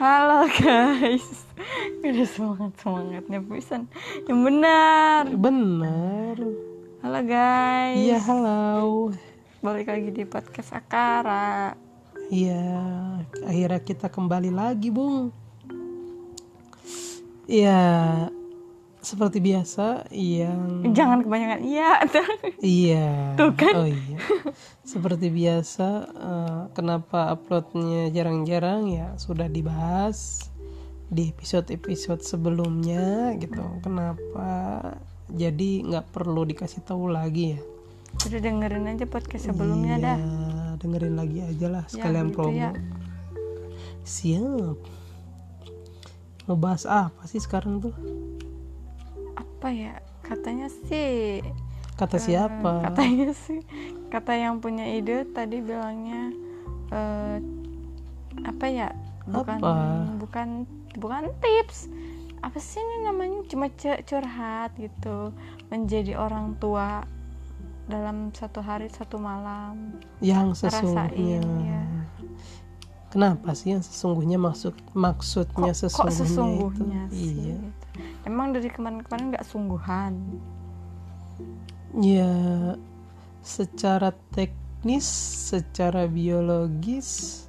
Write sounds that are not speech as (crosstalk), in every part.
Halo guys (laughs) Udah semangat-semangatnya pisan Yang benar Benar. Halo guys Iya, halo. Balik lagi di podcast Akara Iya, akhirnya kita kembali lagi, Bung. Iya, seperti biasa yang Jangan kebanyakan iya iya. Tuh kan. Oh iya. Seperti biasa, eh, kenapa uploadnya jarang-jarang ya sudah dibahas di episode-episode sebelumnya gitu. Kenapa? Jadi nggak perlu dikasih tahu lagi ya. Udah dengerin aja podcast sebelumnya Iya, dah dengerin lagi aja lah Ya, sekalian gitu promo. ya. Siap. Ngebahas apa sih sekarang tuh? Apa ya Katanya sih Kata eh, siapa? Katanya (laughs) sih Kata yang punya ide tadi bilangnya eh, Apa ya Bukan Apa? Bukan Bukan tips apa sih ini namanya cuma cu- curhat gitu menjadi orang tua dalam satu hari satu malam Yang sesungguhnya. ya. Kenapa sih yang sesungguhnya maksud maksudnya kok, kok sesungguhnya, sesungguhnya itu? sih Iya. Emang dari kemarin-kemarin nggak sungguhan Ya secara teknis, secara biologis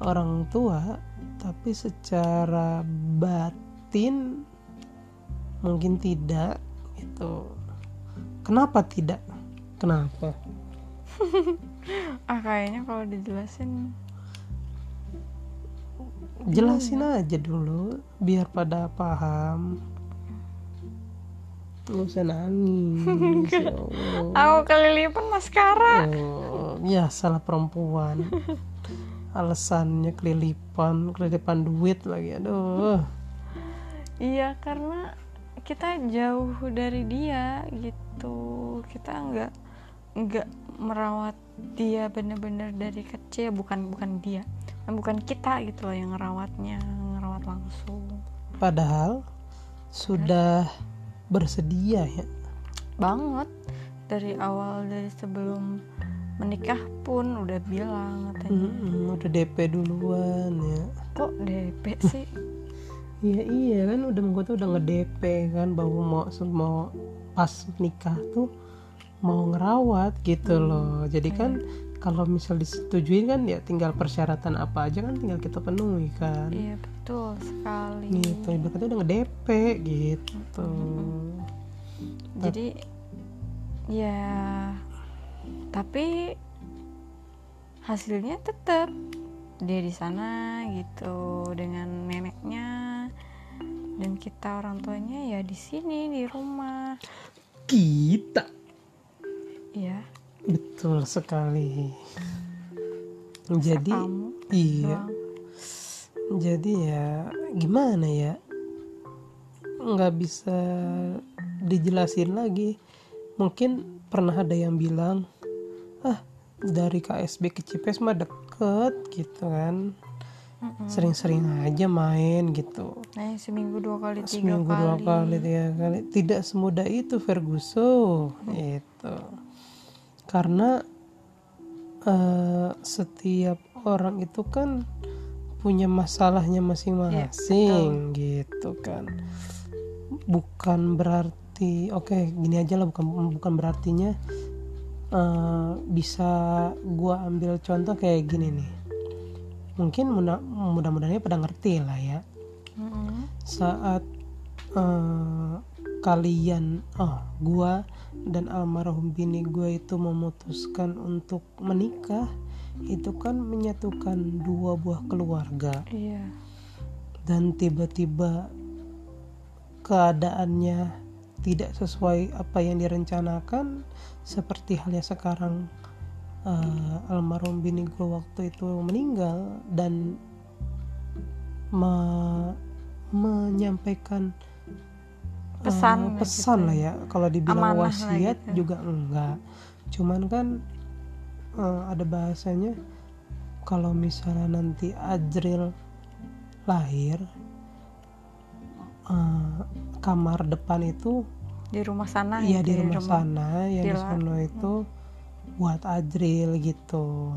orang tua, tapi secara batin mungkin tidak gitu. Kenapa tidak? Kenapa? (laughs) ah kayaknya kalau dijelasin Jelasin aja dulu biar pada paham. Gak usah nangis. ya Allah. aku kelilipan maskara Oh, ya salah perempuan. (laughs) Alasannya kelilipan, kelilipan duit lagi. Aduh. iya karena kita jauh dari dia gitu kita nggak nggak merawat dia bener-bener dari kecil bukan bukan dia bukan kita gitu loh yang ngerawatnya ngerawat langsung Padahal sudah bersedia ya. banget dari awal dari sebelum menikah pun udah bilang katanya Mm-mm, udah DP duluan ya. kok DP sih (laughs) Iya iya kan udah gue tuh udah nge-DP kan bahwa mau mau pas nikah tuh mau ngerawat gitu loh. Jadi kan kalau misal disetujui kan ya tinggal persyaratan apa aja kan tinggal kita penuhi kan. iya betul sekali. Gitu, ibaratnya udah nge-DP gitu. jadi ya tapi hasilnya tetap dia di sana gitu dengan neneknya dan kita orang tuanya ya di sini di rumah. Kita? Ya betul sekali. Jadi kamu iya. Jadi ya gimana ya? nggak bisa dijelasin lagi. Mungkin pernah ada yang bilang, ah dari KSB ke Cipes mah deket gitu kan. Sering-sering aja main gitu. nah seminggu dua kali tiga Seminggu kali dua kali tiga kali. Tidak semudah itu Ferguson. Itu. Karena eh, setiap orang itu kan punya masalahnya masing-masing gitu kan. Bukan berarti oke gini aja lah bukan bukan berartinya eh, bisa gua ambil contoh kayak gini nih. Mungkin mudah mudah-mudahannya pada ngerti lah ya. Mm-mm. saat eh, kalian oh gua dan almarhum bini gua itu memutuskan untuk menikah itu kan menyatukan dua buah keluarga. Iya. Dan tiba-tiba keadaannya tidak sesuai apa yang direncanakan seperti halnya sekarang eh, almarhum bini gue waktu itu meninggal dan me- menyampaikan Pesan lah pesan gitu lah ya. Kalau dibilang Amanah wasiat gitu. juga enggak. Cuman kan eh, ada bahasanya kalau misalnya nanti Ajril lahir eh, kamar depan itu di rumah sana Iya gitu di ya, rumah sana yang di sono itu buat Ajril gitu.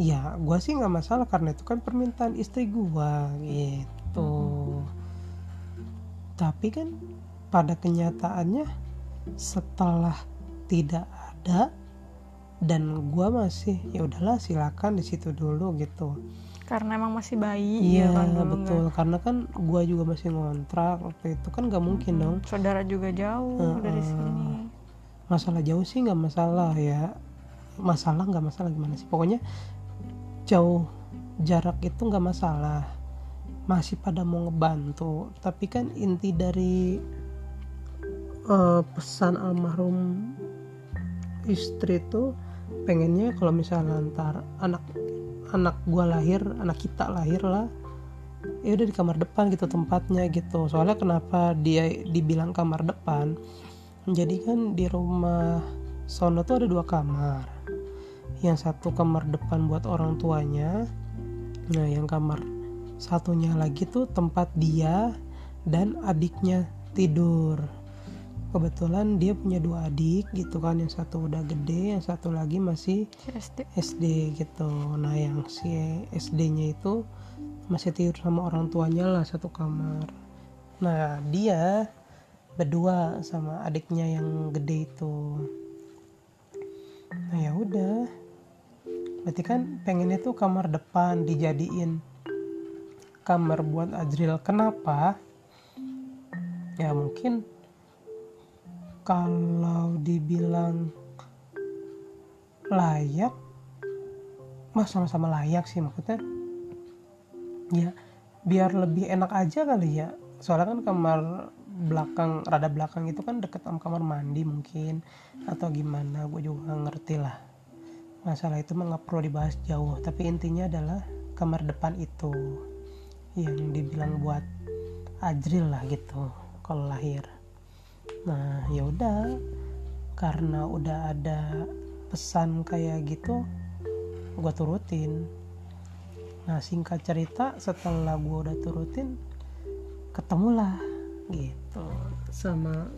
ya gue sih nggak masalah karena itu kan permintaan istri gue gitu tapi kan pada kenyataannya setelah tidak ada dan gue masih ya udahlah silakan di situ dulu gitu. Karena emang masih bayi iya ya kan dulu betul. Karena kan gue juga masih ngontrak waktu itu kan nggak mungkin dong. Nggak- saudara juga jauh dari sini. Masalah jauh sih nggak masalah ya. Masalah nggak masalah gimana sih. Pokoknya jauh jarak itu nggak masalah masih pada mau ngebantu. Tapi kan inti dari eh, pesan almarhum istri itu pengennya kalau misalnya ntar anak anak gua lahir anak kita lahir lah ya udah di kamar depan gitu tempatnya gitu. Soalnya kenapa dia dibilang kamar depan? Jadi kan di rumah sono tuh ada dua kamar. Yang satu kamar depan buat orang tuanya nah yang kamar satunya lagi tuh tempat dia dan adiknya tidur. Kebetulan dia punya dua adik gitu kan yang satu udah gede yang satu lagi masih Si SD SD gitu. Nah yang si SD-nya itu masih tidur sama orang tuanya lah satu kamar. Nah dia berdua sama adiknya yang gede itu. Nah ya udah. Berarti kan pengennya tuh kamar depan dijadiin kamar buat Ajril kenapa? Ya mungkin kalau dibilang layak mah sama-sama layak sih maksudnya. Ya biar lebih enak aja kali ya. Soalnya kan kamar belakang rada belakang itu kan deket sama kamar mandi mungkin atau gimana gue juga nggak ngerti lah. Masalah itu mah nggak perlu dibahas jauh tapi intinya adalah kamar depan itu yang dibilang buat Ajril lah gitu kalau lahir. Nah ya udah karena udah ada pesan kayak gitu gue turutin. Nah singkat cerita setelah gue udah turutin ketemulah gitu sama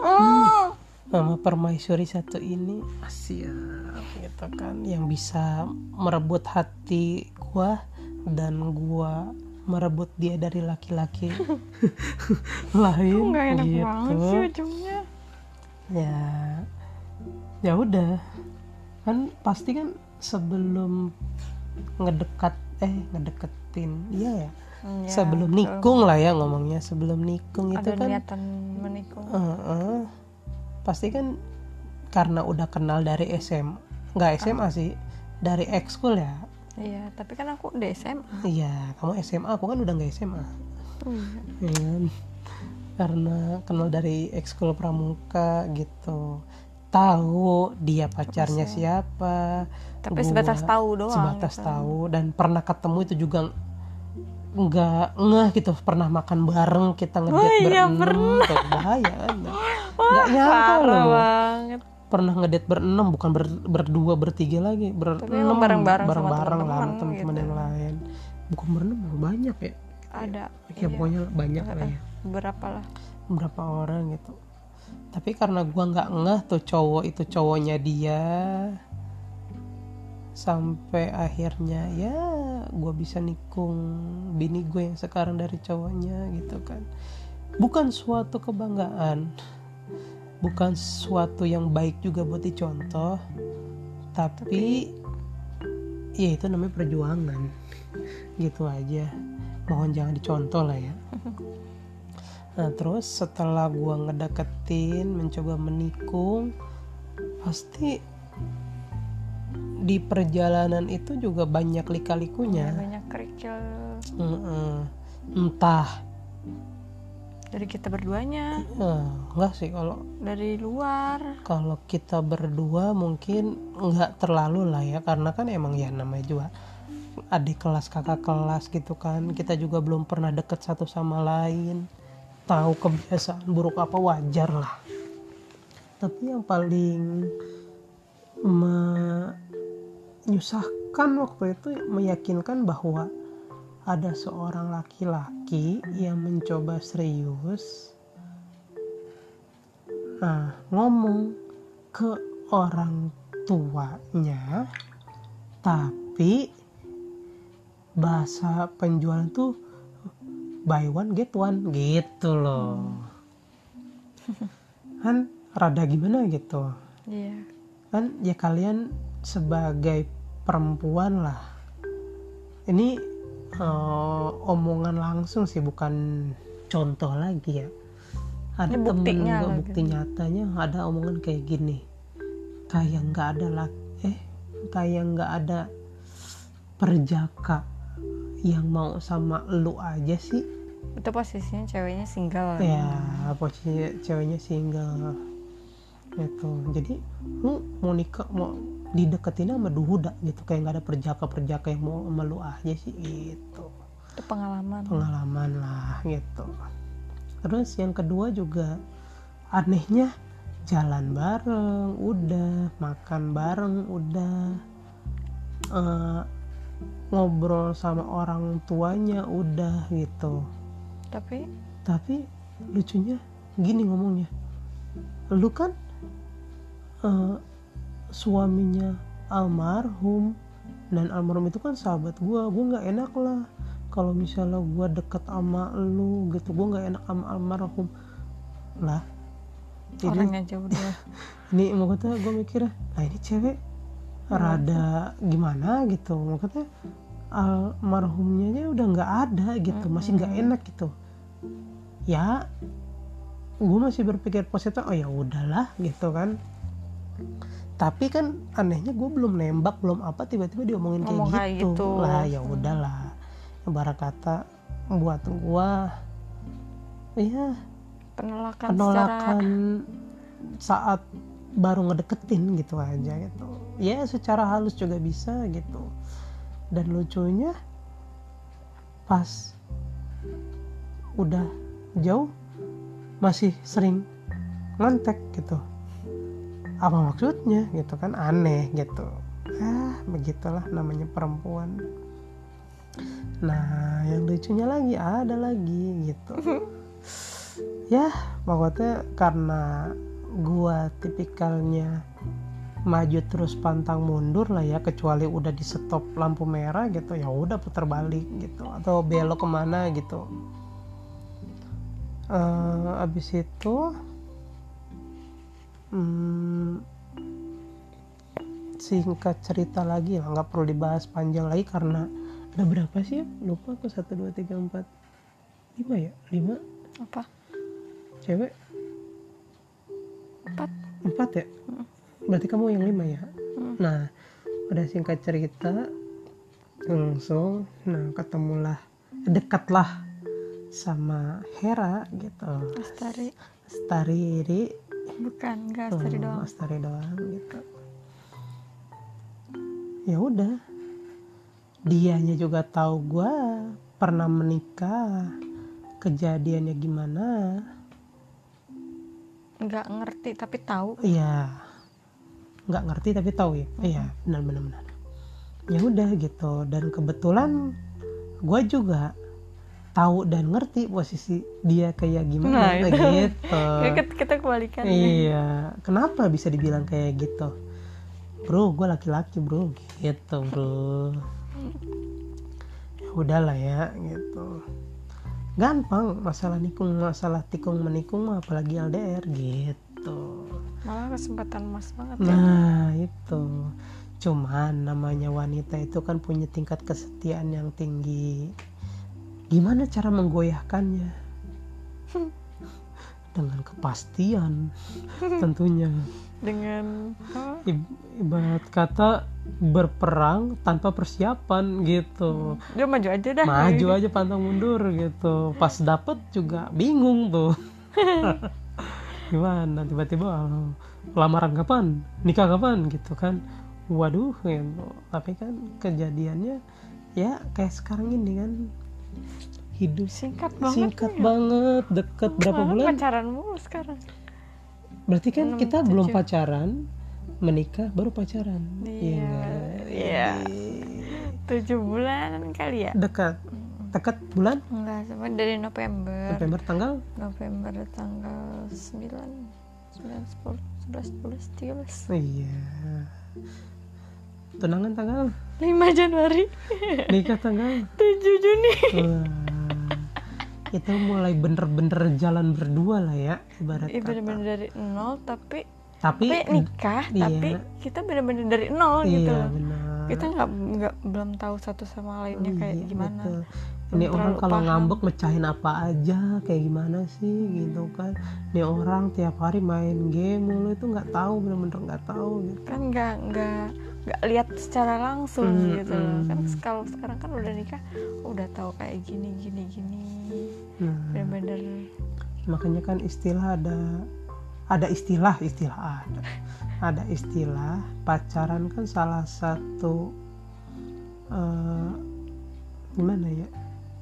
oh sama permaisuri satu ini. Asia gitu kan yang bisa merebut hati gua dan gua merebut dia dari laki-laki. (laughs) Lain nggak enak gitu. banget sih ujungnya? Ya ya udah. Kan pasti kan sebelum ngedekat eh ngedeketin iya ya? Ya, sebelum nikung lah ya ngomongnya sebelum nikung itu ada kan niatan menikung. Heeh. pasti kan karena udah kenal dari SM nggak SMA sih dari ekskul ya iya tapi kan aku udah SMA iya kamu SMA aku kan udah nggak SMA Iya. ya karena kenal dari ekskul pramuka gitu. Tahu dia pacarnya siapa. Tapi gua sebatas tahu doang sebatas gitu. tahu. Dan pernah ketemu itu juga nggak ngeh gitu. Pernah makan bareng kita ngedate Oh iya, berenam tuh bahaya kan? Nggak nyangka loh. banget pernah ngedate berenam bukan ber- berdua bertiga lagi. Berenam bareng-bareng sama bareng-bareng lah teman-teman gitu. yang lain. Bukan berenam banyak ya. Ada. Ya pokoknya banyak lah ya. Berapa lah. Berapa orang gitu. Tapi karena gua nggak ngeh tuh cowok itu cowoknya dia sampai akhirnya ya gua bisa nikung bini gue yang sekarang dari cowoknya gitu kan. Bukan suatu kebanggaan bukan suatu yang baik juga buat dicontoh tapi, ya itu namanya perjuangan gitu aja mohon jangan dicontoh lah ya (laughs) Nah terus setelah gua ngedeketin, mencoba menikung, pasti di perjalanan itu juga banyak lika-likunya. banyak kerikil Mm-mm. Entah, dari kita berduanya. Eh, enggak sih kalau dari luar. kalau kita berdua mungkin nggak terlalu lah ya, karena kan emang ya namanya juga adik kelas kakak kelas gitu kan, kita juga belum pernah deket satu sama lain, tahu kebiasaan buruk apa wajar lah. Tapi yang paling menyusahkan waktu itu meyakinkan bahwa ada seorang laki-laki yang mencoba serius nah ngomong ke orang tuanya tapi bahasa penjualan tuh buy one get one gitu loh. (laughs) Kan rada gimana gitu? Iya. Kan ya kalian sebagai perempuan lah. Ini eh, omongan langsung sih bukan contoh lagi ya. Ada Ini temen buktinya gue lagi. bukti nyatanya ada omongan kayak gini. Kayak nggak ada lak eh kayak nggak ada perjaka yang mau sama lu aja sih. Itu posisinya ceweknya single. Ya posisi ceweknya single. Gitu. Jadi lu mau nikah mau dideketin sama duda gitu kayak nggak ada perjaka perjaka yang mau sama lu aja sih gitu. Itu pengalaman. Pengalaman lah gitu. Terus yang kedua juga anehnya jalan bareng udah. Makan bareng udah. Eh, ngobrol sama orang tuanya udah gitu. Tapi tapi lucunya gini ngomongnya. Lu kan eh, suaminya almarhum. Dan almarhum itu kan sahabat gua. Gua nggak enak lah. Kalau misalnya gua deket sama lu gitu gua nggak enak sama almarhum. Lah jadi orangnya jauh dia (laughs) ini mau kata gue mikirnya nah ini cewek rada gimana gitu? Kata almarhumnya aja udah nggak ada gitu masih nggak enak gitu. Ya gue masih berpikir positif oh ya udahlah gitu kan tapi kan anehnya gue belum nembak belum apa tiba-tiba diomongin kayak Ngomong gitu, kayak gitu. lah ya udahlah. Ibarat kata buat gue ya penolakan, penolakan secara saat baru ngedeketin gitu aja gitu. Ya secara halus juga bisa gitu. Dan lucunya pas udah jauh masih sering ngontek gitu apa maksudnya? Gitu kan aneh gitu. Ah begitulah namanya perempuan. Nah yang lucunya lagi ada lagi gitu. (laughs) Ya pokoknya karena gua tipikalnya maju terus pantang mundur lah ya kecuali udah di stop lampu merah gitu ya udah putar balik gitu atau belok ke mana gitu. Eh, abis itu hmm, singkat cerita lagi lah nggak perlu dibahas panjang lagi karena ada berapa sih ya? lupa aku satu dua tiga empat lima ya? Lima? Apa? Cewek? Empat. Empat ya? Berarti kamu yang lima ya? Hmm. nah udah singkat cerita langsung nah ketemulah dekatlah sama Hera gitu. Astari Astari bukan Astari Oh, doang. Astari doang gitu. Ya udah. Dianya juga tahu gua pernah menikah. Kejadiannya gimana? Nggak ngerti tapi tahu. Iya, nggak ngerti tapi tahu ya. Iya, benar benar benar. Ya udah gitu. Dan kebetulan gue juga tahu dan ngerti posisi dia kayak gimana Nah, itu. gitu. (laughs) Ya, kita, kita kebalikan Iya, kenapa bisa dibilang kayak gitu? Bro, gue laki-laki bro, gitu bro. Ya udahlah ya, gitu. Gampang masalah nikung, masalah tikung menikung apalagi LDR gitu. malah kesempatan emas banget ya Nah itu Cuman namanya wanita itu kan punya tingkat kesetiaan yang tinggi Gimana cara menggoyahkannya? Dengan kepastian tentunya. Dengan I- Ibarat kata berperang tanpa persiapan gitu. Dia maju aja dah. Maju aja pantang mundur gitu. Pas dapet juga bingung tuh. (laughs) Gimana? Tiba-tiba oh, lamaran kapan? Nikah kapan? Gitu kan. Waduh gitu. Tapi kan kejadiannya ya kayak sekarang ini kan hidup singkat banget singkat nih. banget deket berapa Malah bulan? pacaran mulu sekarang. Berarti kan Enam, kita belum tujuh. pacaran menikah baru pacaran. Iya, nggak? iya. tujuh bulan kali ya? Dekat. Dekat bulan? Enggak sama dari November. November tanggal? November tanggal 9 9 10 11 12 13 iya. Tunangan tanggal 5 Januari nikah tanggal 7 Juni Wah, itu mulai bener-bener jalan berdua lah ya ibarat kata. bener-bener dari nol tapi tapi tapi nikah iya. tapi kita bener-bener dari nol gitu iya loh. benar kita nggak nggak belum tahu satu sama lainnya kayak Iya, gimana. betul. Belum ini orang kalau paham. ngambek mecahin apa aja kayak gimana sih gitu kan. Ini orang tiap hari main game mulu itu nggak tahu bener-bener nggak tahu gitu. Kan nggak nggak nggak lihat secara langsung Hmm, gitu loh. Kan kalau sekarang kan udah nikah udah tahu kayak gini gini gini. Nah. Bener-bener. Makanya kan istilah ada ada istilah istilah ada ada istilah pacaran kan salah satu eh, gimana ya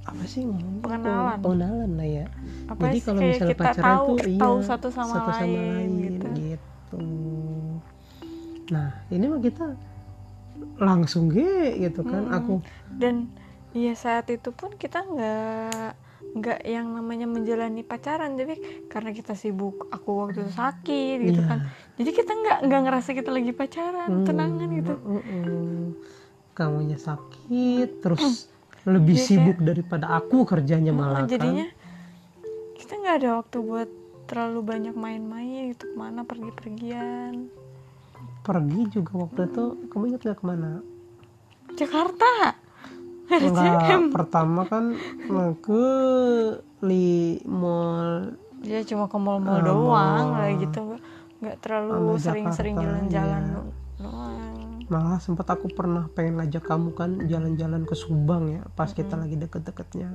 apa sih ngomongnya? Pengenalan. pengenalan lah ya apa jadi kalau misalnya kita pacaran tahu tuh iya tahu satu sama satu sama lain, lain gitu. gitu. nah ini mah kita langsung ge gitu kan Mm-mm. aku dan ya saat itu pun kita nggak nggak yang namanya menjalani pacaran. Tapi karena kita sibuk aku waktu itu sakit gitu Iya. kan. Jadi kita nggak nggak ngerasa kita lagi pacaran Hmm, tenangan gitu. kamunya sakit terus lebih Iya, sibuk daripada aku kerjanya malah kan. jadinya kita nggak ada waktu buat terlalu banyak main-main gitu ke mana pergi-pergian. Pergi juga waktu itu kamu ingat nggak ke mana? Jakarta Enggak, pertama kan ke li mall dia cuma ke mall-mall Ah, doang mall. lah gitu. Nggak terlalu sering-sering jalan-jalan iya. doang. Malah sempat aku pernah pengen ngajak kamu kan jalan-jalan ke Subang ya pas kita lagi deket-deketnya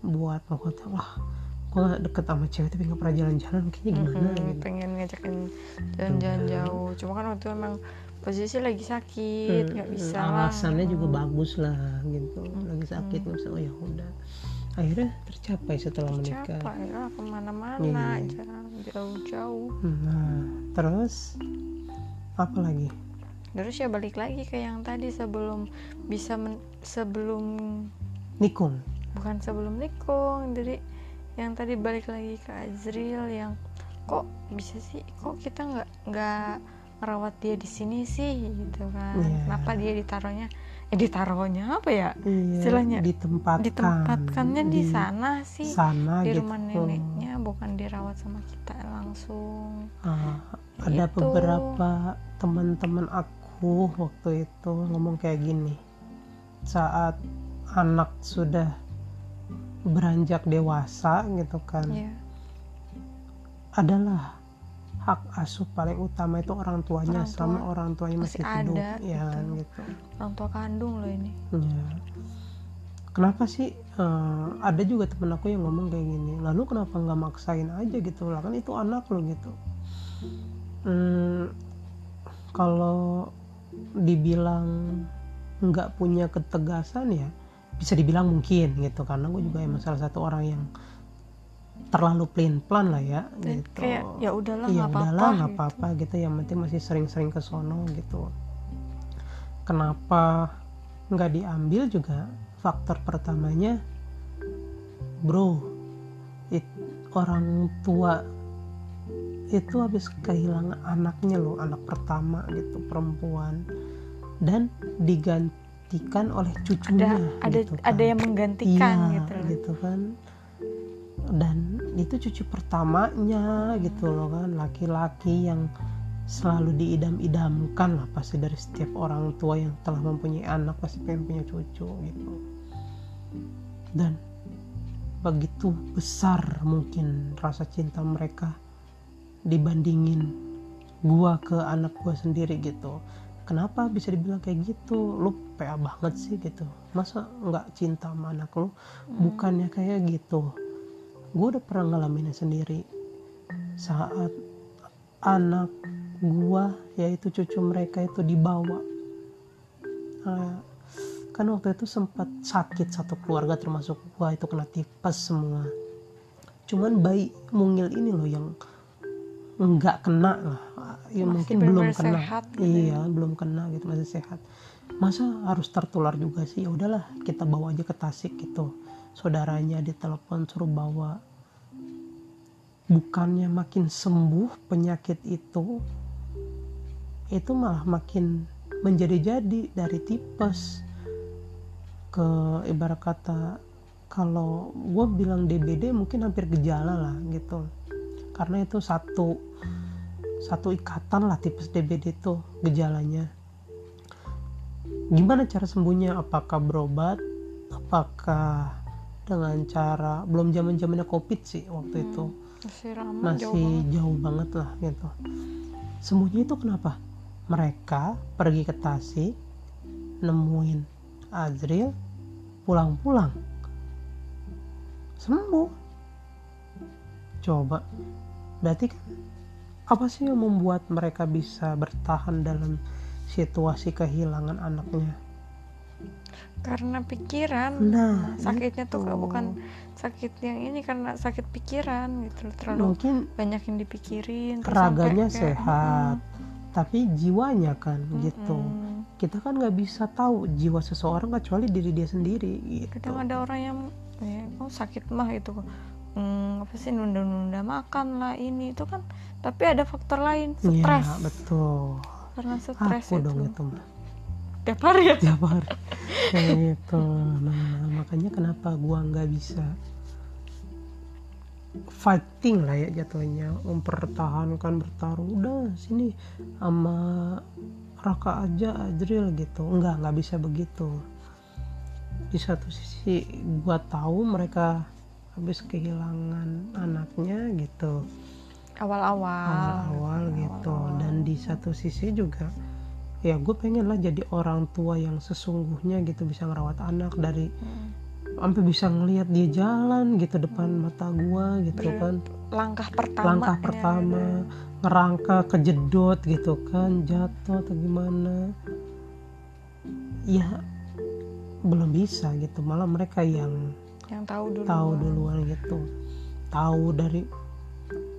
buat mau kata wah gue gak deket sama cewek tapi nggak pernah jalan-jalan kayaknya gimana Mm-mm, gitu. pengen ngajakin jalan-jalan jauh. Cuma kan waktu itu emang posisi lagi sakit nggak Hmm, bisa lah alasannya juga bagus lah gitu. Lagi sakit nggak bisa. Oh ya udah. Akhirnya tercapai setelah menikah. Capek lah ke mana-mana Iya. aja jauh-jauh. Nah terus apa lagi? Terus ya balik lagi ke yang tadi sebelum bisa men- sebelum nikung. Bukan sebelum nikung jadi yang tadi balik lagi ke Azril yang kok bisa sih? Kok kita nggak nggak merawat dia di sini sih gitu kan. Iya. kenapa dia ditaruhnya? Eh ditaruhnya apa ya iya, Istilahnya, ditempatkan. Ditempatkannya di sana sih. Sana di gitu. rumah neneknya bukan dirawat sama kita langsung. Ah, ada Gitu. beberapa teman-teman aku waktu itu ngomong kayak gini saat anak sudah beranjak dewasa gitu kan. Ya adalah hak asuh paling utama itu orang tuanya Orang tua. selama orang tuanya Masih masih, hidup ada, ya gitu. gitu orang tua kandung loh ini Ya. Kenapa sih eh, ada juga temen aku yang ngomong kayak gini. Lalu kenapa nggak maksain aja gitu lah kan itu anak lo gitu. Hmm, kalau dibilang nggak punya ketegasan ya bisa dibilang mungkin gitu karena gue juga emang salah satu orang yang terlalu plain plan lah ya Dan gitu. kayak ya udahlah Iya nggak udahlah nggak gitu. apa-apa gitu yang penting masih sering-sering ke sono gitu kenapa nggak diambil juga faktor pertamanya bro it- orang tua itu habis kehilangan anaknya loh anak pertama gitu perempuan dan digantikan oleh cucunya ada ada gitu kan. ada yang menggantikan iya, gitu loh gitu kan dan itu cucu pertamanya gitu loh kan. Laki-laki yang selalu diidam-idamkan lah pasti dari setiap orang tua yang telah mempunyai anak pasti pengen punya cucu gitu. Dan begitu besar mungkin rasa cinta mereka dibandingin gua ke anak gua sendiri gitu. Kenapa bisa dibilang kayak gitu? Lu PA banget sih gitu. Masa nggak cinta sama anak lu? Bukannya kayak gitu gue udah pernah ngalaminnya sendiri. Saat anak gua yaitu cucu mereka itu dibawa. Eh, kan waktu itu sempat sakit satu keluarga termasuk gua itu kena tipes semua. Cuman bayi mungil ini loh yang nggak kena lah. Ya Masih mungkin belum kena. sehat gitu iya belum kena gitu masih sehat. Masa harus tertular juga sih? Ya udahlah kita bawa aja ke Tasik gitu saudaranya ditelepon suruh bawa. Bukannya makin sembuh penyakit itu itu malah makin menjadi-jadi dari tipes. Ke ibarat kata kalau gue bilang DBD mungkin hampir gejala lah gitu. Karena itu satu satu ikatan lah tipes DBD itu gejalanya. Gimana cara sembuhnya? Apakah berobat? Apakah dengan cara belum zaman zamannya covid sih waktu itu. masih ramah masih jauh banget. jauh banget lah gitu. Semuanya itu kenapa? Mereka pergi ke Tasik nemuin Azril pulang-pulang. Sembuh. Coba berarti kan apa sih yang membuat mereka bisa bertahan dalam situasi kehilangan anaknya karena pikiran nah sakitnya tuh itu. bukan sakit yang ini karena sakit pikiran gitu terlalu mungkin banyak yang dipikirin raganya kayak, sehat tapi jiwanya kan mm-mm, gitu. Kita kan nggak bisa tahu jiwa seseorang kecuali diri dia sendiri gitu. Kadang ada orang yang ya, oh sakit mah gitu. Hmm, apa sih nunda-nunda makan lah ini itu kan. Tapi ada faktor lain Iya, stres. betul. Karena stres aku itu dong itu. mah tiap hari ya? Tiap hari. Kayak gitu. Nah makanya kenapa gua nggak bisa fighting lah ya jatuhnya. Mempertahankan bertarung. Udah sini. Sama Raka aja Ajril gitu. Enggak nggak bisa begitu. Di satu sisi gua tahu mereka habis kehilangan anaknya gitu. Awal-awal. Awal gitu. Awal-awal. dan di satu sisi juga ya gue pengen lah jadi orang tua yang sesungguhnya gitu bisa ngerawat anak dari Hmm. sampai bisa ngelihat dia jalan gitu depan mata gua gitu Ber- kan. langkah pertama langkah ya. pertama ngerangka kejedot gitu kan jatuh atau gimana. Ya belum bisa gitu. Malah mereka yang yang tahu dulu tahu duluan gitu. Tahu dari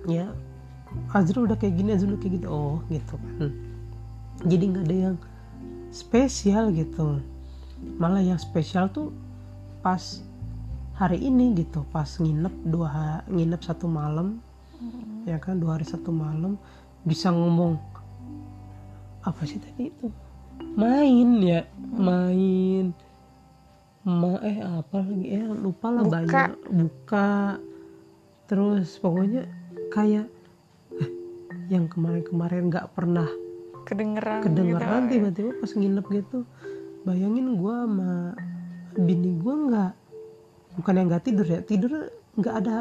ya Azrul udah kayak gini Azrul udah kayak gitu. Oh gitu kan jadi nggak ada yang spesial gitu. Malah yang spesial tuh pas hari ini gitu. Pas nginep dua ha- nginep satu malam Mm-mm. ya kan? Dua hari satu malam bisa ngomong apa sih tadi itu? Main ya. Main. Ma eh apa lagi? Ya lupa lah Buka. banyak. Buka. Terus pokoknya kayak eh, yang kemarin-kemarin nggak pernah kedengeran kedengeran gitu. tiba-tiba pas nginep gitu. Bayangin gua sama bini gua nggak bukan yang nggak tidur ya tidur nggak ada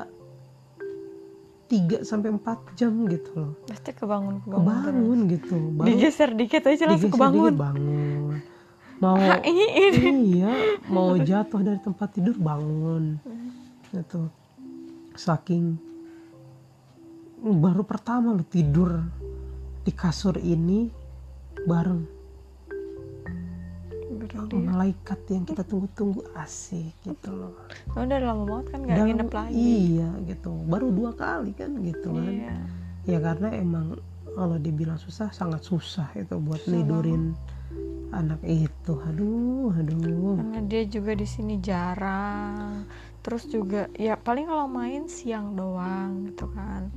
3 sampai 4 jam gitu loh. Pasti kebangun kebangun, kebangun gitu baru digeser dikit aja langsung kebangun dikit bangun. Mau iya mau jatuh dari tempat tidur bangun. Itu saking baru pertama lo tidur di kasur ini bareng. Berarti malaikat yang kita tunggu-tunggu asik gitu loh. Oh, udah lama banget kan nggak Dan- nginep lagi. iya gitu. Baru dua kali kan gitu kan. Iya. Ya karena emang kalau dibilang susah sangat susah itu buat Susah nidurin anak itu. Aduh aduh. Karena dia juga di sini jarang. Terus juga ya paling kalau main siang doang gitu kan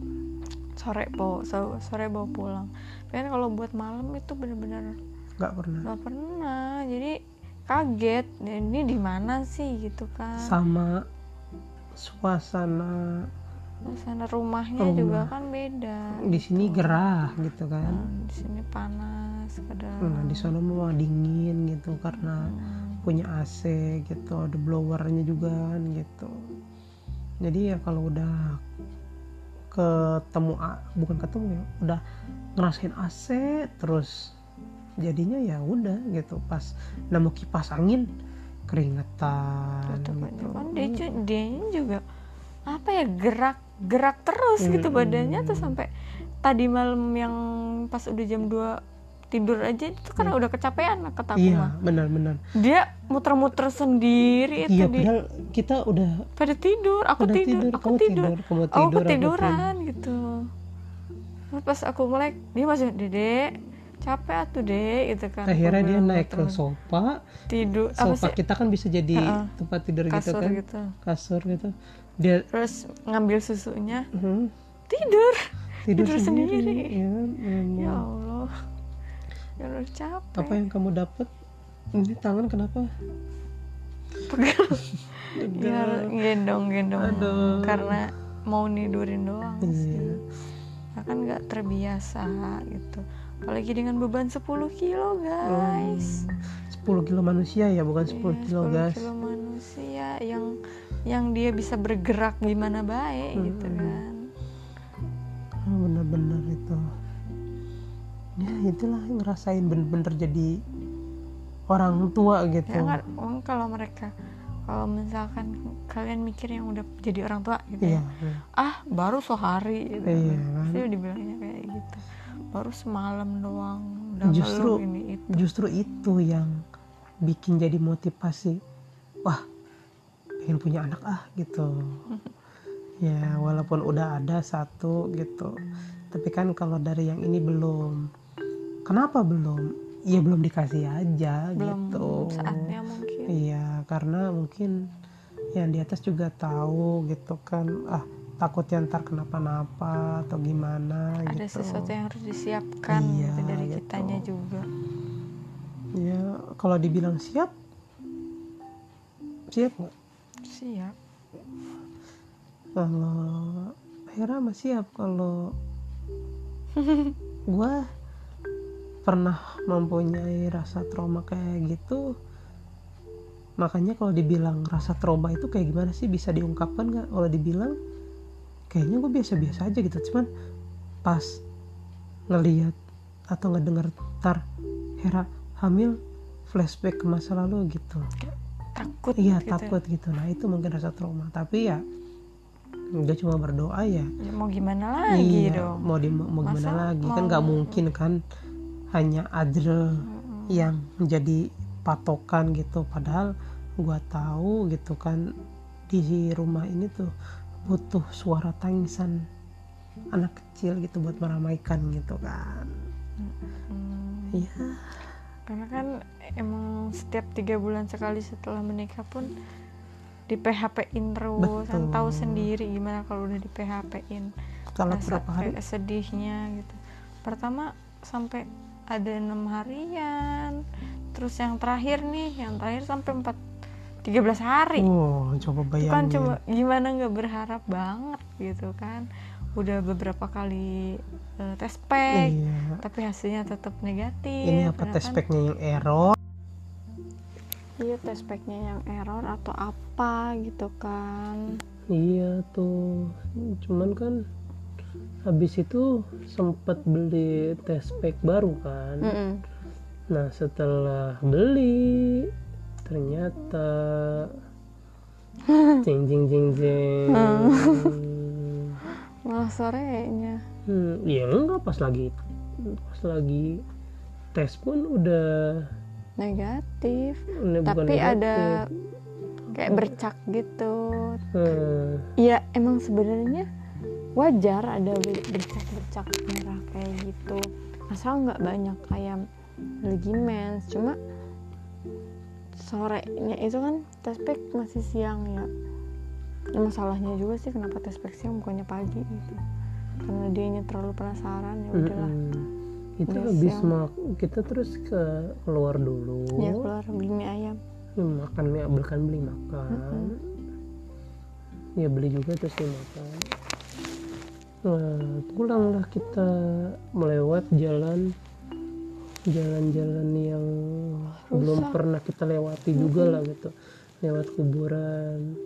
sore bawa so- sore bawa pulang. Tapi kan kalau buat malam itu bener-bener nggak pernah. nggak pernah. Jadi kaget ini di mana sih? Gitu kan. Sama suasana sana rumahnya Rumah. juga kan beda. Di sini gerah gitu kan. Nah, di sini panas kadang nah di sana mau dingin gitu karena Hmm. punya AC gitu ada blowernya juga kan gitu. Jadi ya kalau udah ketemu bukan ketemu ya udah ngerasain AC terus jadinya ya udah gitu pas nemu kipas angin keringetan aja. gitu. kan dia dianya juga apa ya gerak gerak terus gitu Mm-mm. badannya tuh sampai tadi malam yang pas udah jam 2 tidur aja itu karena udah kecapean kata aku iya benar-benar dia muter-muter sendiri itu iya di padahal kita udah pada tidur aku udah tidur, aku kamu tidur, tidur kamu aku tidur aku ketiduran gitu. Pas aku melek dia masih dedek capek atuh dek gitu kan. Tidur. akhirnya dia naik ke sofa. Tidur sofa kita kan bisa jadi Heeh. tempat tidur gitu kasur kan. gitu. Kasur gitu. Dia terus ngambil susunya. Hmm, tidur. Tidur, Tidur sendiri, sendiri. ya ya Allah ya udah capek. Apa yang kamu dapat ini tangan kenapa? Pegel (laughs) ya gendong gendong. Karena mau nidurin doang sih. Iya Nah, kan nggak terbiasa gitu. Apalagi dengan beban 10 kilo guys. 10 kilo manusia ya bukan 10 Iya, kilo 10 gas kilo manusia yang yang dia bisa bergerak gimana baik gitu Hmm. kan. Ah, bener-bener itu ya itulah ngerasain bener-bener jadi orang tua gitu. Ya oh, kalau mereka kalau misalkan kalian mikir yang udah jadi orang tua gitu iya. Ya ah baru sehari gitu. Iya, pasti kan? dibilangnya kayak gitu. Baru semalam doang udah Justru- ini itu. justru itu yang bikin jadi motivasi wah pengen punya anak ah gitu. (laughs) Ya walaupun udah ada satu gitu tapi kan kalau dari yang ini belum kenapa belum? Ya belum dikasih aja belum gitu. saatnya mungkin. Iya karena mungkin yang di atas juga tahu gitu kan. Ah takutnya ntar kenapa-napa atau gimana ada gitu. sesuatu yang harus disiapkan Iya, gitu dari gitu. kitanya juga. Ya kalau dibilang siap siap nggak? Siap. Kalau Hera mah siap kalau (laughs) gua pernah mempunyai rasa trauma kayak gitu makanya kalau dibilang rasa trauma itu kayak gimana sih? Bisa diungkapkan nggak? Kalau dibilang kayaknya gue biasa-biasa aja gitu. Cuman pas ngeliat atau ngedenger tar Hera hamil flashback ke masa lalu gitu. Takut iya gitu. takut gitu. Nah itu mungkin rasa trauma. Tapi ya gue cuma berdoa ya. Ya mau gimana lagi iya dong? mau di mau gimana Masa lagi? Kan nggak mungkin kan hanya Adrel Mm-mm. yang menjadi patokan gitu. Padahal gua tahu gitu kan di rumah ini tuh butuh suara tangisan anak kecil gitu buat meramaikan gitu kan. Hmm, iya. Karena kan emang setiap tiga bulan sekali setelah menikah pun di PHP-in terus kan tahu sendiri gimana kalau udah di PHP-in kalau rasa berapa hari? sedihnya gitu. Pertama sampai ada enam harian. Terus yang terakhir nih yang terakhir sampai empat 13 hari. Oh coba itu kan bayangin. coba gimana nggak berharap banget gitu kan. Udah beberapa kali eh, tes pack iya. tapi hasilnya tetap negatif ini apa karena tes kan- packnya yang error? Iya tes packnya yang error atau apa gitu kan. Iya tuh, cuman kan habis itu sempet beli test pack baru kan. Nah setelah beli ternyata (laughs) jeng jeng jeng jeng. malah sorenya Hmm, ya enggak pas lagi pas lagi tes pun udah negatif ini bukan tapi ada negatif. kayak bercak gitu Hmm, ya emang sebenarnya wajar ada ber- bercak-bercak merah kayak gitu. Asal nggak banyak kayak lagi mens. Cuma sorenya itu kan tes pack masih siang ya. Ya, masalahnya juga sih kenapa tes pack siang bukannya pagi gitu. Karena dia terlalu penasaran ya udahlah. Mm-mm. itu Udah habis mak kita terus ke keluar dulu. Ya keluar beli mie ayam. Ya, makan mie bukan beli makan. Ya beli juga terus dimakan nah pulanglah kita melewat jalan jalan-jalan yang belum pernah kita lewati juga lah gitu. Lewat kuburan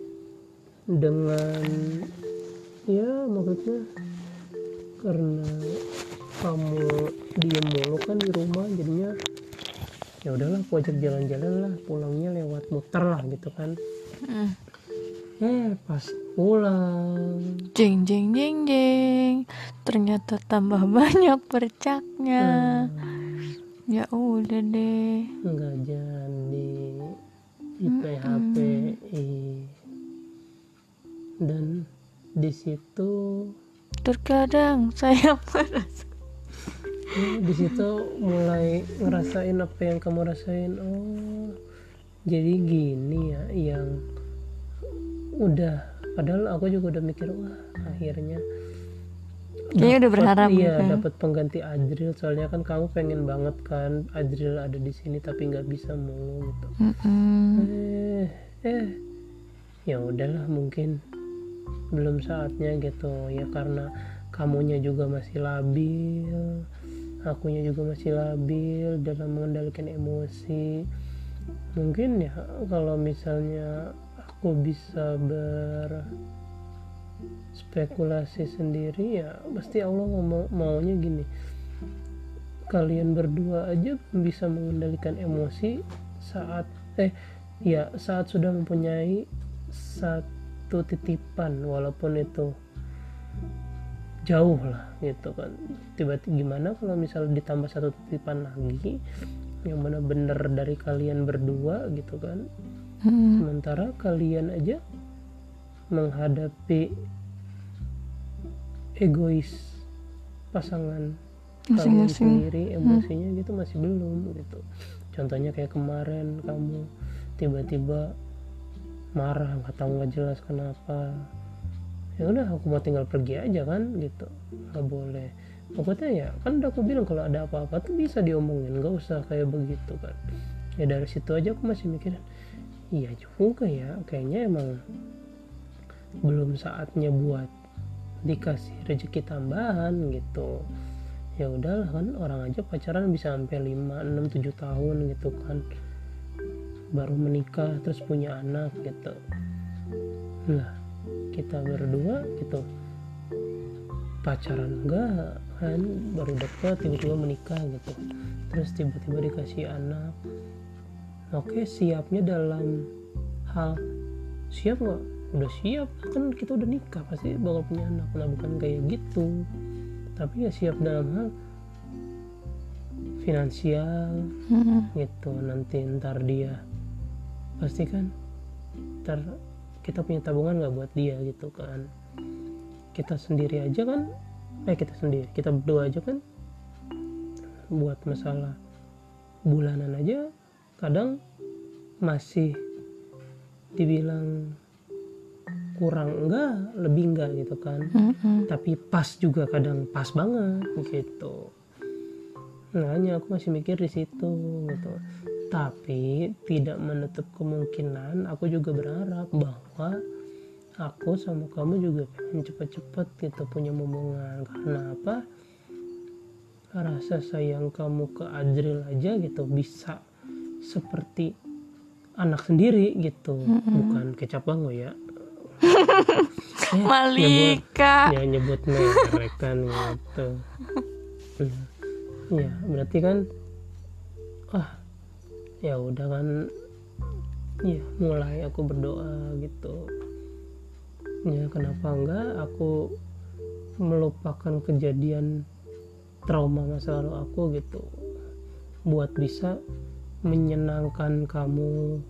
dengan ya maksudnya karena kamu diem mulu kan di rumah jadinya ya udahlah aku ajak jalan-jalan lah pulangnya lewat muter lah gitu kan eh pas pulang. Jeng jeng jeng jeng. Ternyata tambah (laughs) banyak bercaknya ya udah deh. Nggak jadi. Di PHP dan di situ terkadang saya (laughs) merasa ya, di situ mulai ngerasain apa yang kamu rasain. Oh jadi gini ya yang udah padahal aku juga udah mikir wah akhirnya kayaknya udah berharap iya gitu. dapat pengganti Adril. Soalnya kan kamu pengen banget kan Adril ada di sini tapi nggak bisa mulu gitu. Mm-mm. eh eh. Ya udahlah mungkin belum saatnya gitu. Ya karena kamunya juga masih labil akunya juga masih labil dalam mengendalikan emosi. Mungkin ya kalau misalnya aku bisa berspekulasi sendiri ya pasti Allah mau maunya gini. Kalian berdua aja bisa mengendalikan emosi saat eh ya saat sudah mempunyai satu titipan walaupun itu jauh lah gitu kan. Tiba-tiba gimana kalau misalnya ditambah satu titipan lagi yang benar-benar dari kalian berdua gitu kan hmm. sementara kalian aja menghadapi egois pasangan kalian sendiri hmm. emosinya hmm. gitu masih belum gitu contohnya kayak kemarin kamu tiba-tiba marah nggak tahu nggak jelas kenapa ya udah aku mau tinggal pergi aja kan gitu nggak boleh pokoknya ya kan udah aku bilang kalau ada apa-apa tuh bisa diomongin nggak usah kayak begitu kan ya dari situ aja aku masih mikir iya juga ya kayaknya emang belum saatnya buat dikasih rezeki tambahan gitu. Ya udahlah kan orang aja pacaran bisa sampai 5, 6, 7 tahun gitu kan. Baru menikah terus punya anak gitu. Lah kita berdua gitu pacaran enggak kan? Baru deket tiba-tiba menikah gitu. Terus tiba-tiba dikasih anak oke siapnya dalam hal siap nggak? Udah siap. Kan kita udah nikah pasti bakal punya anak. Nah bukan kayak gitu. Tapi ya siap dalam hal finansial hmm. gitu. Nanti ntar dia pasti kan ntar kita punya tabungan nggak buat dia gitu kan. Kita sendiri aja kan eh kita sendiri kita berdua aja kan buat masalah bulanan aja kadang masih dibilang kurang enggak lebih enggak gitu kan. Mm-hmm. tapi pas juga kadang pas banget gitu. Nah hanya aku masih mikir di situ gitu. Tapi tidak menutup kemungkinan aku juga berharap bahwa aku sama kamu juga pengen cepet-cepet gitu punya hubungan. Karena apa? Rasa sayang kamu ke Adril aja gitu bisa seperti anak sendiri gitu. Mm-hmm. bukan kecap bango ya. (laughs) Ya, Malika. nyebut, ya nyebut merek kan gitu. Ya berarti kan ah ya udah kan ya mulai aku berdoa gitu. Ya kenapa enggak aku melupakan kejadian trauma masa lalu aku gitu. Buat bisa menyenangkan kamu.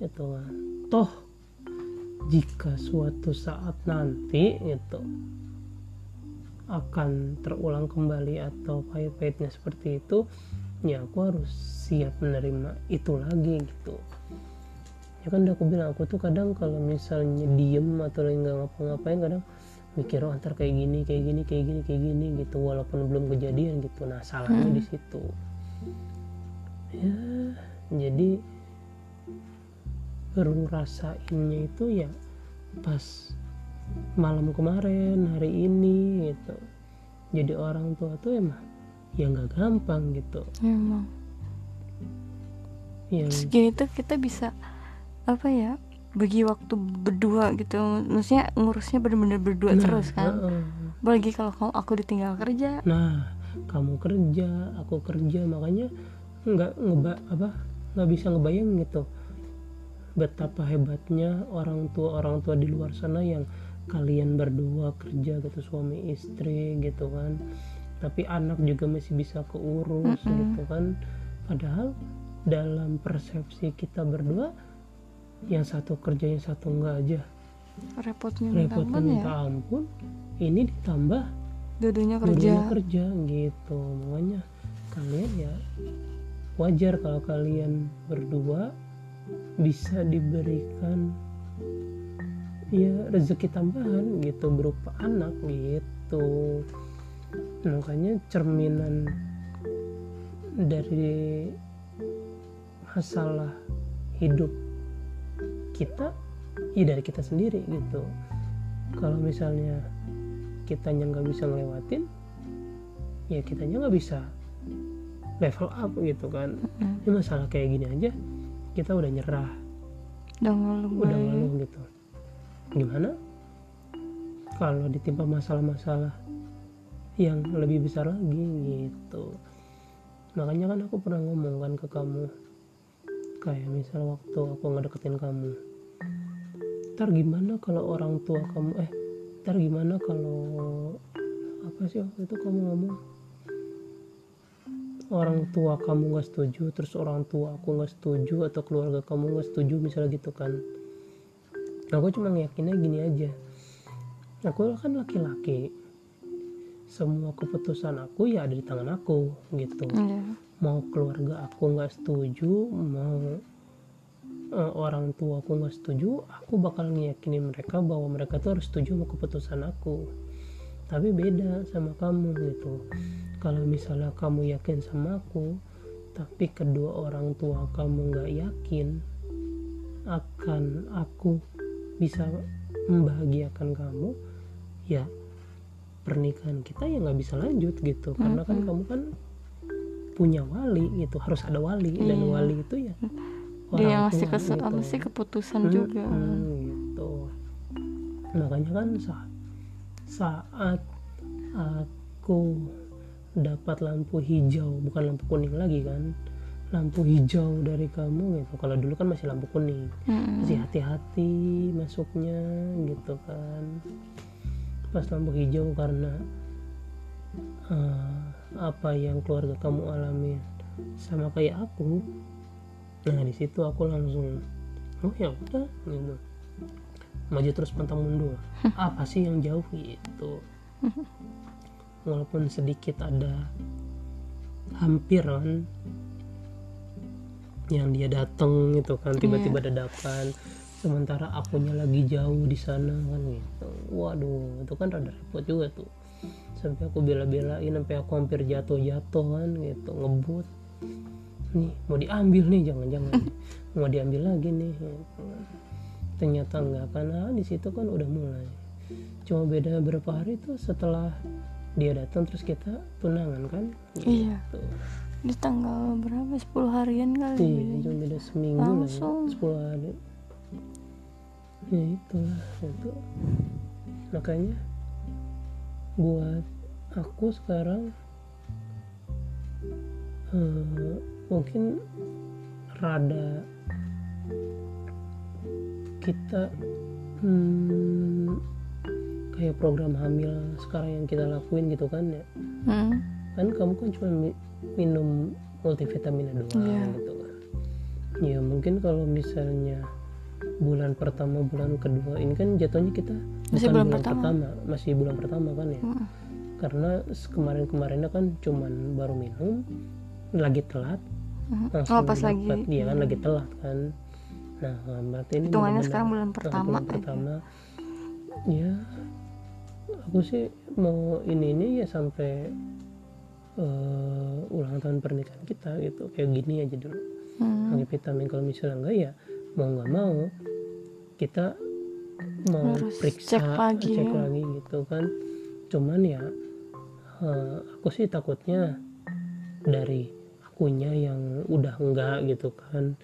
Itu kan toh jika suatu saat nanti itu akan terulang kembali atau pahit-pahitnya seperti itu ya aku harus siap menerima itu lagi gitu. Ya kan udah aku bilang aku tuh kadang kalau misalnya diem atau lagi nggak ngapa-ngapain kadang mikir oh antar kayak gini kayak gini kayak gini kayak gini gitu. Walaupun belum kejadian gitu. Nah salahnya hmm. di situ ya jadi baru rasainnya itu ya pas malam kemarin hari ini gitu. Jadi orang tua tuh emang ya nggak gampang gitu. Emang. Ya segini tuh kita bisa apa ya bagi waktu berdua gitu. Maksudnya ngurusnya bener-bener berdua nah, terus kan. uh, apalagi kalau kamu aku ditinggal kerja. Nah kamu kerja aku kerja makanya nggak ngeba apa nggak bisa ngebayang gitu. Betapa hebatnya orang tua orang tua di luar sana yang kalian berdua kerja gitu suami istri gitu kan. Tapi anak juga masih bisa keurus mm -hmm. gitu kan. Padahal dalam persepsi kita berdua yang satu kerja yang satu enggak aja. Repotnya repotnya minta ya? ampun ini ditambah dudunya kerja. kerja gitu. Makanya kalian ya wajar kalau kalian berdua bisa diberikan ya rezeki tambahan gitu berupa anak gitu. Makanya cerminan dari masalah hidup kita ya dari kita sendiri gitu. Kalau misalnya kitanya nggak bisa ngelewatin ya kitanya nggak bisa level up gitu kan. Mm. ini masalah kayak gini aja kita udah nyerah. Udah ngeluh udah ngeluh gitu. Gimana? Kalau ditimpa masalah-masalah yang lebih besar lagi gitu. Makanya kan aku pernah ngomong kan ke kamu. Kayak misal waktu aku ngedeketin kamu. Ntar gimana kalau orang tua kamu eh ntar gimana kalau apa sih waktu itu kamu ngomong orang tua kamu nggak setuju terus orang tua aku nggak setuju atau keluarga kamu nggak setuju misalnya gitu kan. Aku cuma yakinnya gini aja. Aku kan laki-laki. Semua keputusan aku ya ada di tangan aku gitu. Iya. mau keluarga aku nggak setuju mau eh, orang tua aku nggak setuju aku bakal ngeyakinin mereka bahwa mereka tuh harus setuju sama keputusan aku. Tapi beda sama kamu gitu kalau misalnya kamu yakin sama aku tapi kedua orang tua kamu nggak yakin akan aku bisa membahagiakan kamu ya pernikahan kita ya nggak bisa lanjut gitu. Karena kan kamu kan punya wali gitu harus ada wali. Dan Iya. wali itu ya dia yang orang ngasih tua kes gitu. apa sih keputusan Hmm, juga. Hmm, gitu. Makanya kan saat saat aku dapat lampu hijau bukan lampu kuning lagi kan? Lampu hijau dari kamu gitu. Kalau dulu kan masih lampu kuning. Mm-mm. masih hati-hati masuknya gitu kan. Pas lampu hijau karena eh, apa yang keluarga kamu alami sama kayak aku nah di situ aku langsung oh ya udah gitu. Maju terus pantang mundur. (laughs) Apa sih yang jauh? gitu (laughs) walaupun sedikit ada hampir kan yang dia datang gitu kan tiba-tiba dadakan sementara akunya lagi jauh di sana kan gitu. Waduh itu kan rada repot juga tuh. Sampai aku bela-belain sampai aku hampir jatuh-jatuh kan gitu ngebut. Nih mau diambil nih jangan-jangan. (laughs) Mau diambil lagi nih gitu. ternyata enggak karena di situ kan udah mulai. Cuma beda berapa hari tuh setelah dia datang terus kita tunangan kan Iya. gitu. di tanggal berapa 10 harian kali Iya, cuma beda seminggu lah Langsung. ya, 10 hari. Ya itulah itu. Makanya buat aku sekarang eh, mungkin rada kita hmm, kayak program hamil sekarang yang kita lakuin gitu kan ya Hmm. kan kamu kan cuma mi- minum multivitamin doang Iya. gitu kan ya mungkin kalau misalnya bulan pertama bulan kedua ini kan jatuhnya kita Masih bukan bulan bulan pertama. pertama masih bulan pertama kan ya Hmm. karena kemarin kemarinnya kan cuman baru minum lagi telat Hmm. langsung Oh, pas lagi. dia kan lagi telat kan nah berarti ini Hitungannya sekarang bulan pertama bulan aja. pertama ya aku sih mau ini ini ya sampai eh, ulang tahun pernikahan kita gitu kayak gini aja dulu Hmm. pakai vitamin kalau misalnya enggak ya mau nggak mau kita mau Harus periksa cek lagi cek ya. lagi gitu kan cuman ya eh, aku sih takutnya dari akunya yang udah enggak gitu kan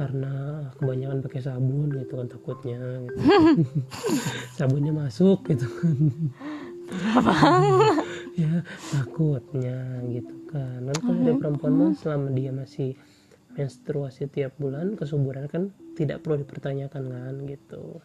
karena kebanyakan pakai sabun gitu kan takutnya gitu. (laughs) sabunnya masuk gitu kan. Ya takutnya gitu kan. Kan kalau dari perempuan mah selama dia masih menstruasi tiap bulan kesuburan kan tidak perlu dipertanyakan kan gitu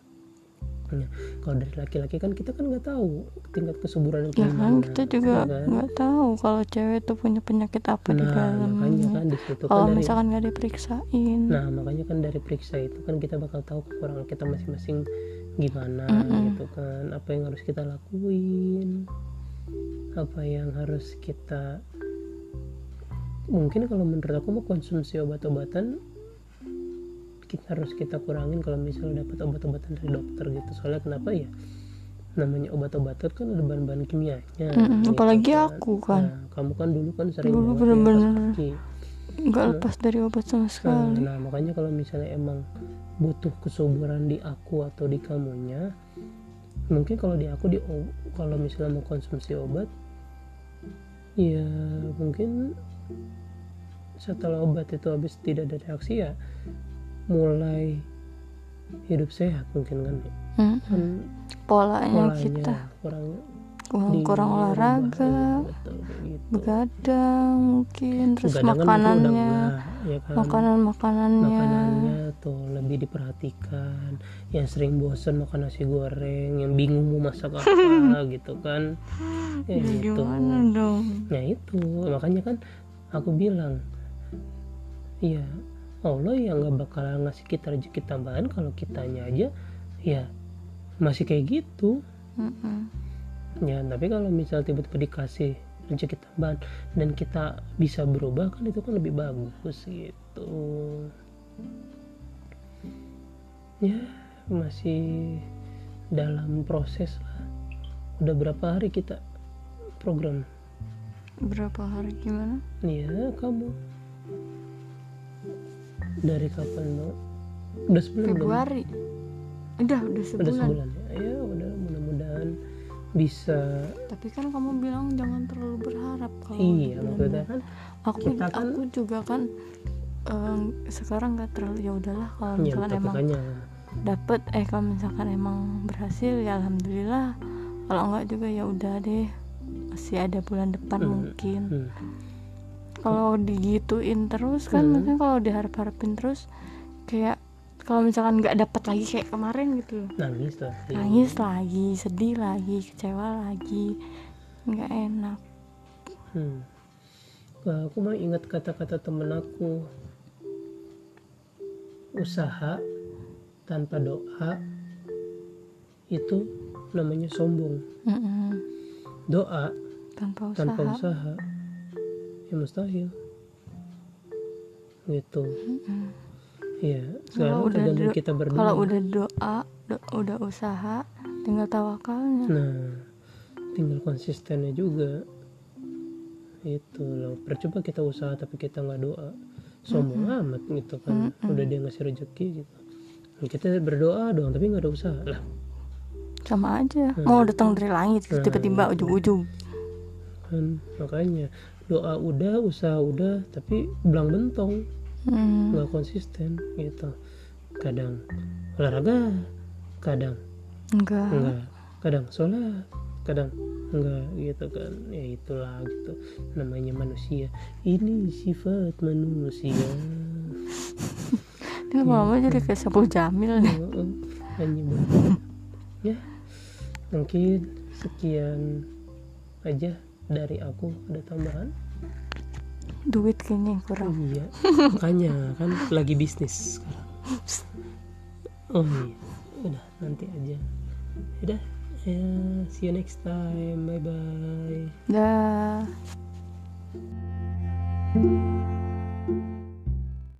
Nah, kalau dari laki-laki kan kita kan nggak tahu tingkat kesuburan ya kan kita juga ya kan? nggak tahu kalau cewek tuh punya penyakit apa di nah makanya kan di situ kan kalau dari misalkan nggak diperiksain nah makanya kan dari periksa itu kan kita bakal tahu kekurangan kita masing-masing gimana Mm-mm. gitu kan apa yang harus kita lakuin apa yang harus kita mungkin kalau menurut aku mau konsumsi obat-obatan kita harus kita kurangin kalau misalnya dapat obat-obatan dari dokter gitu soalnya kenapa ya namanya obat-obatan kan ada bahan-bahan kimianya Mm-mm, gitu apalagi kan. aku kan. nah, kamu kan dulu kan sering Dulu ya bener-bener. kaki. nggak lepas dari obat sama Nah, sekali nah, makanya kalau misalnya emang butuh kesuburan di aku atau di kamunya, mungkin kalau di aku di kalau misalnya mau konsumsi obat, ya mungkin setelah obat itu habis tidak ada reaksi ya mulai hidup sehat mungkin kan Mm-mm. kan polanya polanya kita. kurang kurang, di- kurang olahraga betul, gitu. begadang mungkin terus Begadang udah makanannya. enggak, ya kan? makanan makanannya makanannya tuh lebih diperhatikan. Yang sering bosen makan nasi goreng yang bingung mau masak apa (laughs) gitu kan? Ya gitu. gimana dong? Nah itu. Makanya kan aku bilang iya Allah yang nggak bakalan ngasih kita rezeki tambahan kalau kitanya aja ya masih kayak gitu. Mm-mm. ya tapi kalau misal tiba-tiba dikasih rezeki tambahan dan kita bisa berubah kan itu kan lebih bagus gitu. Ya masih dalam proses lah. Udah berapa hari kita program? Berapa hari gimana? Ya kamu dari kapan mau udah sebulan belum? Februari. Udah udah udah sebulan. sebulan ya? Ya udah mudah-mudahan bisa tapi kan kamu bilang jangan terlalu berharap kalau iya maksudnya kan aku kita kan- aku juga kan em, sekarang nggak terlalu ya udahlah kalau ya misalkan emang makanya. dapet eh kalau misalkan emang berhasil ya alhamdulillah. Kalau enggak juga ya udah deh masih ada bulan depan Hmm. mungkin. hmm. Kalau digituin terus kan Hmm. maksudnya kalau diharap-harapin terus kayak kalau misalkan nggak dapet lagi kayak kemarin gitu nangis lah iya. nangis lagi sedih lagi kecewa lagi nggak enak Hmm. Wah, aku mah ingat kata-kata temen aku usaha tanpa doa itu namanya sombong Mm-mm. doa tanpa usaha tanpa usaha ya mustahil. Gitu. Iya sekarang udah tergantung do- kita berdua. kalau udah doa do- udah usaha tinggal tawakalnya. Nah tinggal konsistennya juga. Itu loh. Percoba kita usaha tapi kita nggak doa. Sombong amat gitu kan. Udah dia ngasih rezeki gitu. Nah, kita berdoa doang tapi nggak ada usaha lah. Sama aja. Mau datang dari langit Nah, tiba-tiba ujung-ujung. Kan makanya doa udah usaha udah tapi belang bentong. Hmm, nggak konsisten gitu. Kadang olahraga kadang enggak. enggak. Kadang sholat kadang enggak gitu kan. Ya itulah gitu. Namanya manusia. Ini sifat manusia. Ini lama-lama jadi kayak Saiful Jamil nih. Hanya ya mungkin sekian aja dari aku ada tambahan? Duit kayaknya yang kurang. Iya makanya kan lagi bisnis sekarang. Oh iya udah nanti aja. Udah ya see you next time bye bye dah